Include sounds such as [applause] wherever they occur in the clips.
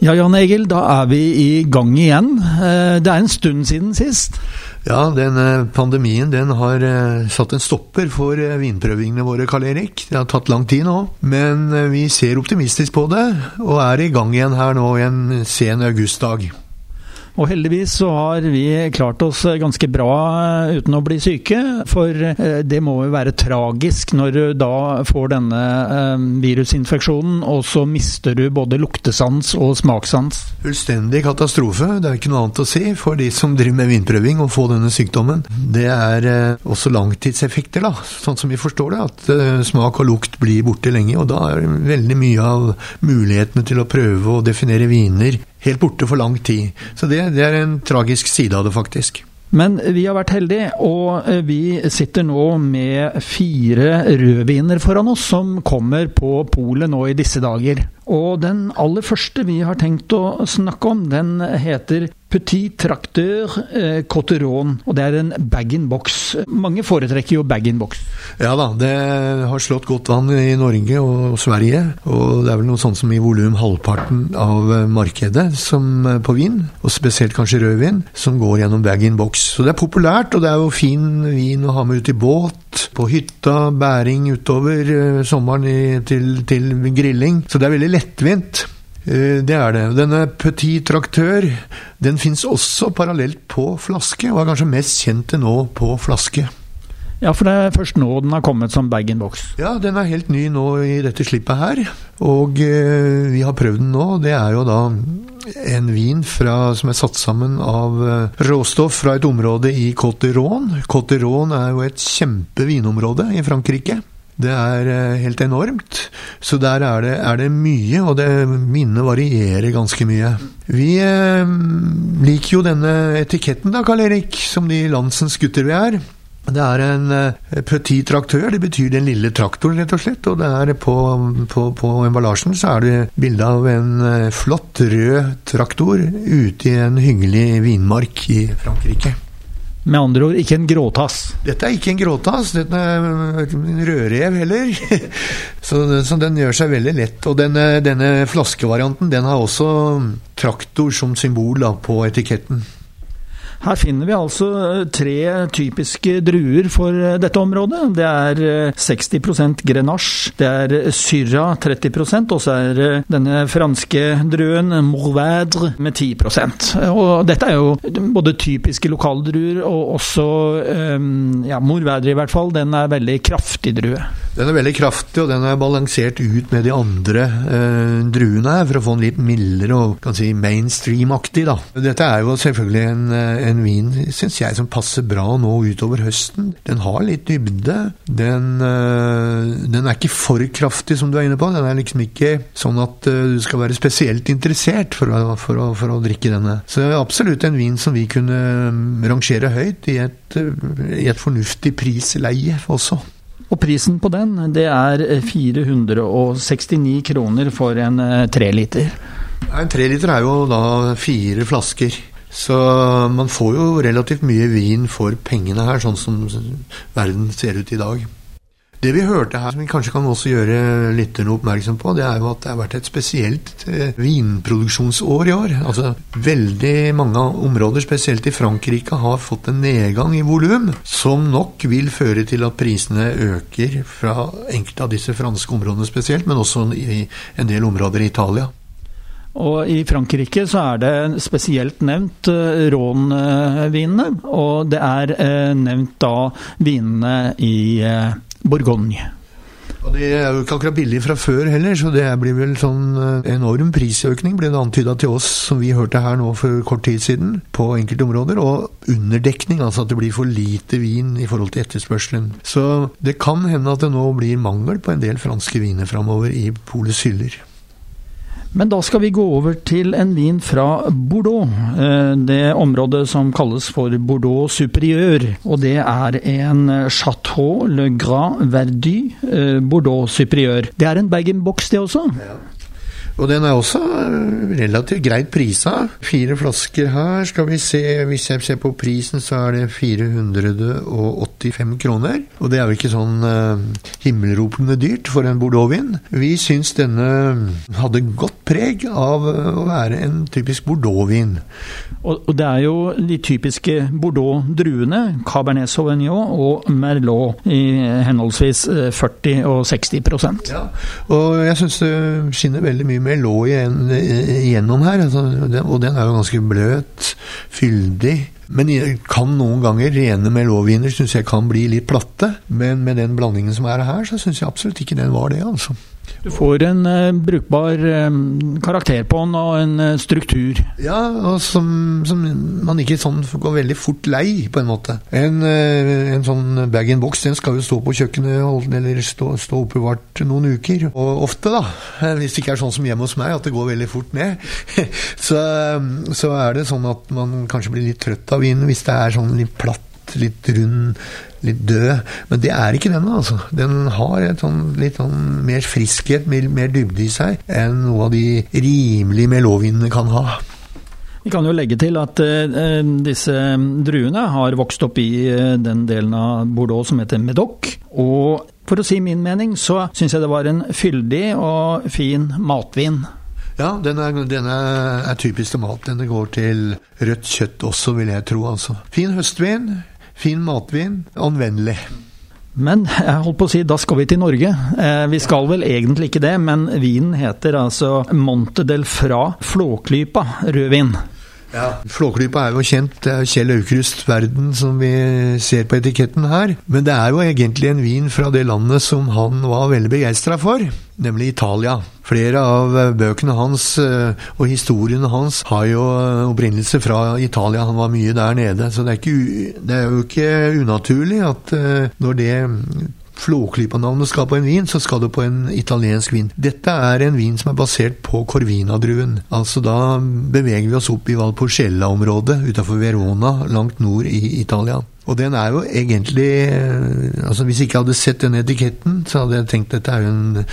Ja, Jan Egil, da er vi i gang igjen. Eh, det er en stund siden sist. Ja, denne pandemien den har eh, satt en stopper for eh, vinprøvingene våre, Karl Erik. Det har tatt lang tid nå, men vi ser optimistisk på det, og er i gang igjen her nå en sen augustdag. Og heldigvis så har vi klart oss ganske bra eh, uten å bli syke. For eh, det må jo være tragisk når du da får denne eh, virusinfeksjonen, og så mister du både luktesans og smakssans. Fullstendig katastrofe. Det er ikke noe annet å si for de som driver med vinprøving og får denne sykdommen. Det er også langtidseffekter, da, sånn som vi forstår det. At smak og lukt blir borte lenge. Og da er veldig mye av mulighetene til å prøve å definere viner helt borte for lang tid. Så det, det er en tragisk side av det, faktisk. Men vi har vært heldige, og eh, vi sitter nå med fire rødviner foran oss som kommer på polet nå i disse dager. Og den aller første vi har tenkt å snakke om, den heter Petit Tracteur eh, Cotteron, og det er en bag-in-box. Mange foretrekker jo bag-in-box. Ja da, det har slått godt vann i Norge og Sverige. Og det er vel noe sånt som i volum halvparten av eh, markedet som eh, på vin, og spesielt kanskje rødvin, som går gjennom bag-in-box. Så det er populært, og det er jo fin vin å ha med ut i båt, på hytta, bæring utover eh, sommeren i, til, til grilling. Så det er veldig lettvint. Eh, det er det. Denne Petit Traktør den fins også parallelt på flaske, og er kanskje mest kjent til nå på flaske. Ja, for det er først nå den har kommet som bag-in-box? Ja, den er helt ny nå i dette slippet her. Og eh, vi har prøvd den nå. Det er jo da en vin fra, som er satt sammen av eh, råstoff fra et område i Côte d'Iron. Côte d'Iron er jo et kjempevinområde i Frankrike. Det er eh, helt enormt. Så der er det, er det mye, og det minnet varierer ganske mye. Vi eh, liker jo denne etiketten da, Karl Erik, som de landsens gutter vi er. Det er en eh, petit traktør, det betyr den lille traktoren, rett og slett. Og det på, på, på emballasjen så er det bilde av en eh, flott rød traktor ute i en hyggelig vinmark i Frankrike. Med andre ord ikke en gråtass? Dette er ikke en gråtass, dette er en rødrev heller. [laughs] så, så, den gjør seg veldig lett. Og denne, denne flaskevarianten den har også traktor som symbol da, på etiketten. Her finner vi altså eh, tre typiske druer for eh, dette området. Det er 60 eh, grenache, det er Syrah 30% og så er denne franske druen Mourvèdre med 10% Og Dette er jo både typiske lokaldruer og også ja, Mourvèdre i hvert fall. Den er veldig kraftig drue. Den er veldig kraftig, og den er balansert ut med de andre eh, druene her, for å få den litt mildere og kan si mainstream-aktig. Dette er jo selvfølgelig en, en vin syns jeg som passer bra nå utover høsten. Den har litt dybde. Den, eh, den, er ikke for kraftig, som du er inne på. Den er liksom ikke sånn at eh, du skal være spesielt interessert for å, for å, for å drikke denne. Så det er absolutt en vin som vi kunne mm, rangere høyt i et, i et fornuftig prisleie også. Og prisen på den, det er 469 kroner for en eh, treliter. En treliter er jo da fire flasker. Så man får jo relativt mye vin for pengene her, sånn som verden ser ut i dag. Det vi hørte her, som vi kanskje kan også gjøre lytterne oppmerksom på, det er jo at det har vært et spesielt eh, vinproduksjonsår i år. Altså Veldig mange områder, spesielt i Frankrike, har fått en nedgang i volum, som nok vil føre til at prisene øker fra enkelte av disse franske områdene spesielt, men også i en del områder i Italia. Og I Frankrike så er det spesielt nevnt uh, Rhône-vinene, og det er uh, nevnt da vinene i uh, Bourgogne. Og Det er jo ikke akkurat billig fra før heller, så det blir vel sånn eh, enorm prisøkning, ble det antyda til oss, som vi hørte her nå for kort tid siden, på enkelte områder. Og underdekning, altså at det blir for lite vin i forhold til etterspørselen. Så det kan hende at det nå blir mangel på en del franske viner framover i polets hyller. Men da skal vi gå over til en vin fra Bordeaux. Eh, det området som kalles for Bordeaux superieur. Og det er en Chateau Le Grand Verdu eh, Bordeaux superieur. Det er en bag-in-box, det også? Ja. Og den er også eh, relativt greit prisa. Fire flasker her, skal vi se. Hvis jeg ser på prisen, så er det 485 kroner. Og det er jo ikke sånn uh, himmelropende dyrt for en bordeauxvin. Vi syns denne hadde godt preg av å være en typisk bordeauxvin. Og, og det er jo de typiske Bordeaux-druene, Cabernet Sauvignon og Merlot, i henholdsvis 40 eh, og 60% Ja, og jeg syns det skinner veldig mye mer lå igjennom her. Altså, og den er jo ganske bløt, fyldig. Men kan noen ganger rene melåviner syns jeg kan bli litt platte. Men med den blandingen som er her, så syns jeg absolutt ikke den var det, altså. Du får en uh, brukbar uh, karakter på den, og en uh, struktur. Ja, og som, som, man ikke sånn går veldig fort lei, på en måte. En, en sånn bag-in-box den skal jo stå på kjøkkenet eller stå, stå oppbevart noen uker. Og ofte, da, hvis det ikke er sånn som hjemme hos meg, at det går veldig fort ned, [laughs] så, så er det sånn at man kanskje blir litt trøtt av vinen hvis det er sånn litt platt litt rund, litt død. Men det er ikke den, altså. Den har et sånn, litt sånn mer friskhet, mer, mer dybde i seg, enn noe av de rimelige melåvinene kan ha. Vi kan jo legge til at uh, disse druene har vokst opp i uh, den delen av Bordeaux som heter Medoc. Og for å si min mening, så syns jeg det var en fyldig og fin matvin. Ja, denne, den er, er typisk til mat. Denne går til rødt kjøtt også, vil jeg tro. altså. Fin høstvin, Fin matvin, anvendelig. Men [laughs] jeg holdt på å si, da skal vi til Norge. Eh, vi skal vel egentlig ikke det, men vinen heter altså Monte del Fra Flåklypa rødvin. Ja. Flåklypa er jo kjent, det er Kjell Aukrust verden som vi ser på etiketten her. Men det er jo egentlig en vin fra det landet som han var veldig begeistra for, nemlig Italia. Flere av eh, bøkene hans eh, og historiene hans har jo eh, opprinnelse fra Italia. Han var mye der nede. Så det er, ikke, det er jo ikke unaturlig at når det Flåklypa-navnet skal på en vin, så skal det på en italiensk vin. Dette er en vin som er basert på Corvina-druen. Altså da beveger vi oss opp i Valporcella-området utafor Verona, langt nord i Italia. Og den er jo egentlig altså Hvis jeg ikke hadde sett den etiketten, så hadde jeg tenkt at dette er jo en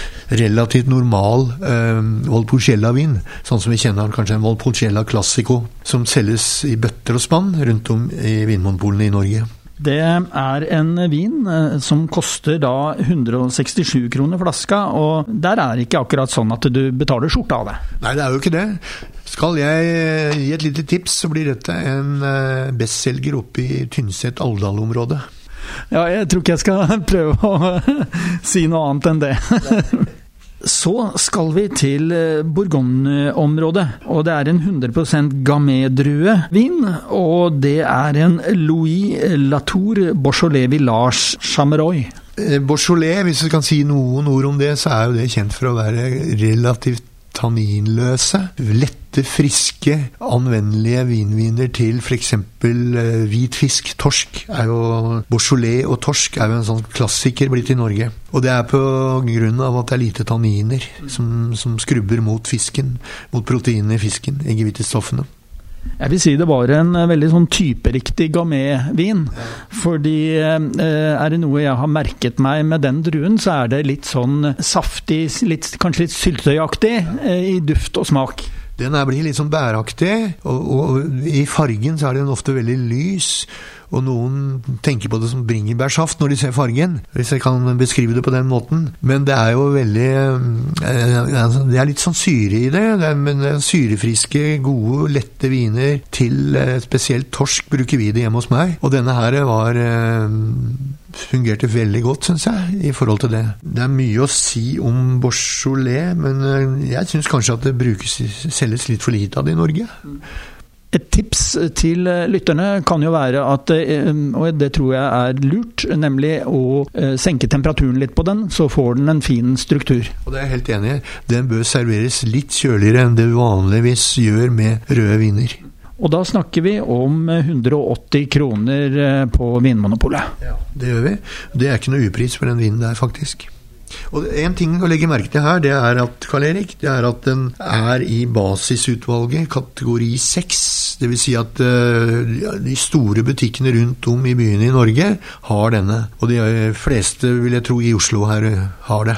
relativt normal eh, Valpolicella-vin. Sånn som vi kjenner kanskje en Valpolicella Classico, som selges i bøtter og spann rundt om i vinmonopolene i Norge. Det er en vin eh, som koster da 167 kroner flaska, og der er det ikke akkurat sånn at du betaler skjorta av det. Nei, det er jo ikke det. Skal jeg eh, gi et lite tips, så blir dette en eh, bestselger oppe i Tynset-Alvdal-området. Ja, jeg tror ikke jeg skal [laughs] prøve å [laughs] si noe annet enn det. Så skal vi til eh, Bourgogne-området, og det er en 100% Gamay-druevin. Og det er en Louis Latour Beaujolais Village Chameroy. Eh, Beaujolais, hvis du kan si noen ord om det, så er jo det kjent for å være relativt tanninløse. Lette, friske, anvendelige vinviner til f.eks. Eh, hvit fisk. Torsk er jo Beaujolais og torsk er jo en sånn klassiker blitt i Norge. Og det er på grunn av at det er lite tanniner som, som skrubber mot fisken. Mot proteinene i fisken, eggehvitestoffene. Jeg vil si det var en eh, veldig sånn typeriktig gamé-vin. Fordi eh, er det noe jeg har merket meg med den druen, så er det litt sånn saftig, litt, kanskje litt syltetøyaktig eh, i duft og smak. Den blir litt sånn bæraktig, og, og i fargen så er den ofte veldig lys. Og noen tenker på det som bringebærsaft når de ser fargen, hvis jeg kan beskrive det på den måten. Men det er jo veldig eh, altså, Det er litt sånn syre i det. det er, men syrefriske, gode, lette viner til eh, spesielt torsk bruker vi det hjemme hos meg. Og denne her var eh, fungerte veldig godt, syns jeg, i forhold til det. Det er mye å si om Beaujolais, men jeg syns kanskje at det brukes, selges litt for lite av det i Norge. Et tips til lytterne kan jo være at, eh, og det tror jeg er lurt, nemlig å eh, senke temperaturen litt på den, så får den en fin struktur. Og det er jeg helt enig i. Den bør serveres litt kjøligere enn det vanligvis gjør med røde viner. Og da snakker vi om 180 kroner eh, på Vinmonopolet. Ja, det gjør vi. Det er ikke noe upris for den vinen der, faktisk. Og En ting å legge merke til her, det er at Karl Erik, det er at den er i basisutvalget, kategori 6. Dvs. Si at uh, de store butikkene rundt om i byene i Norge har denne. Og de fleste, vil jeg tro, i Oslo her har det.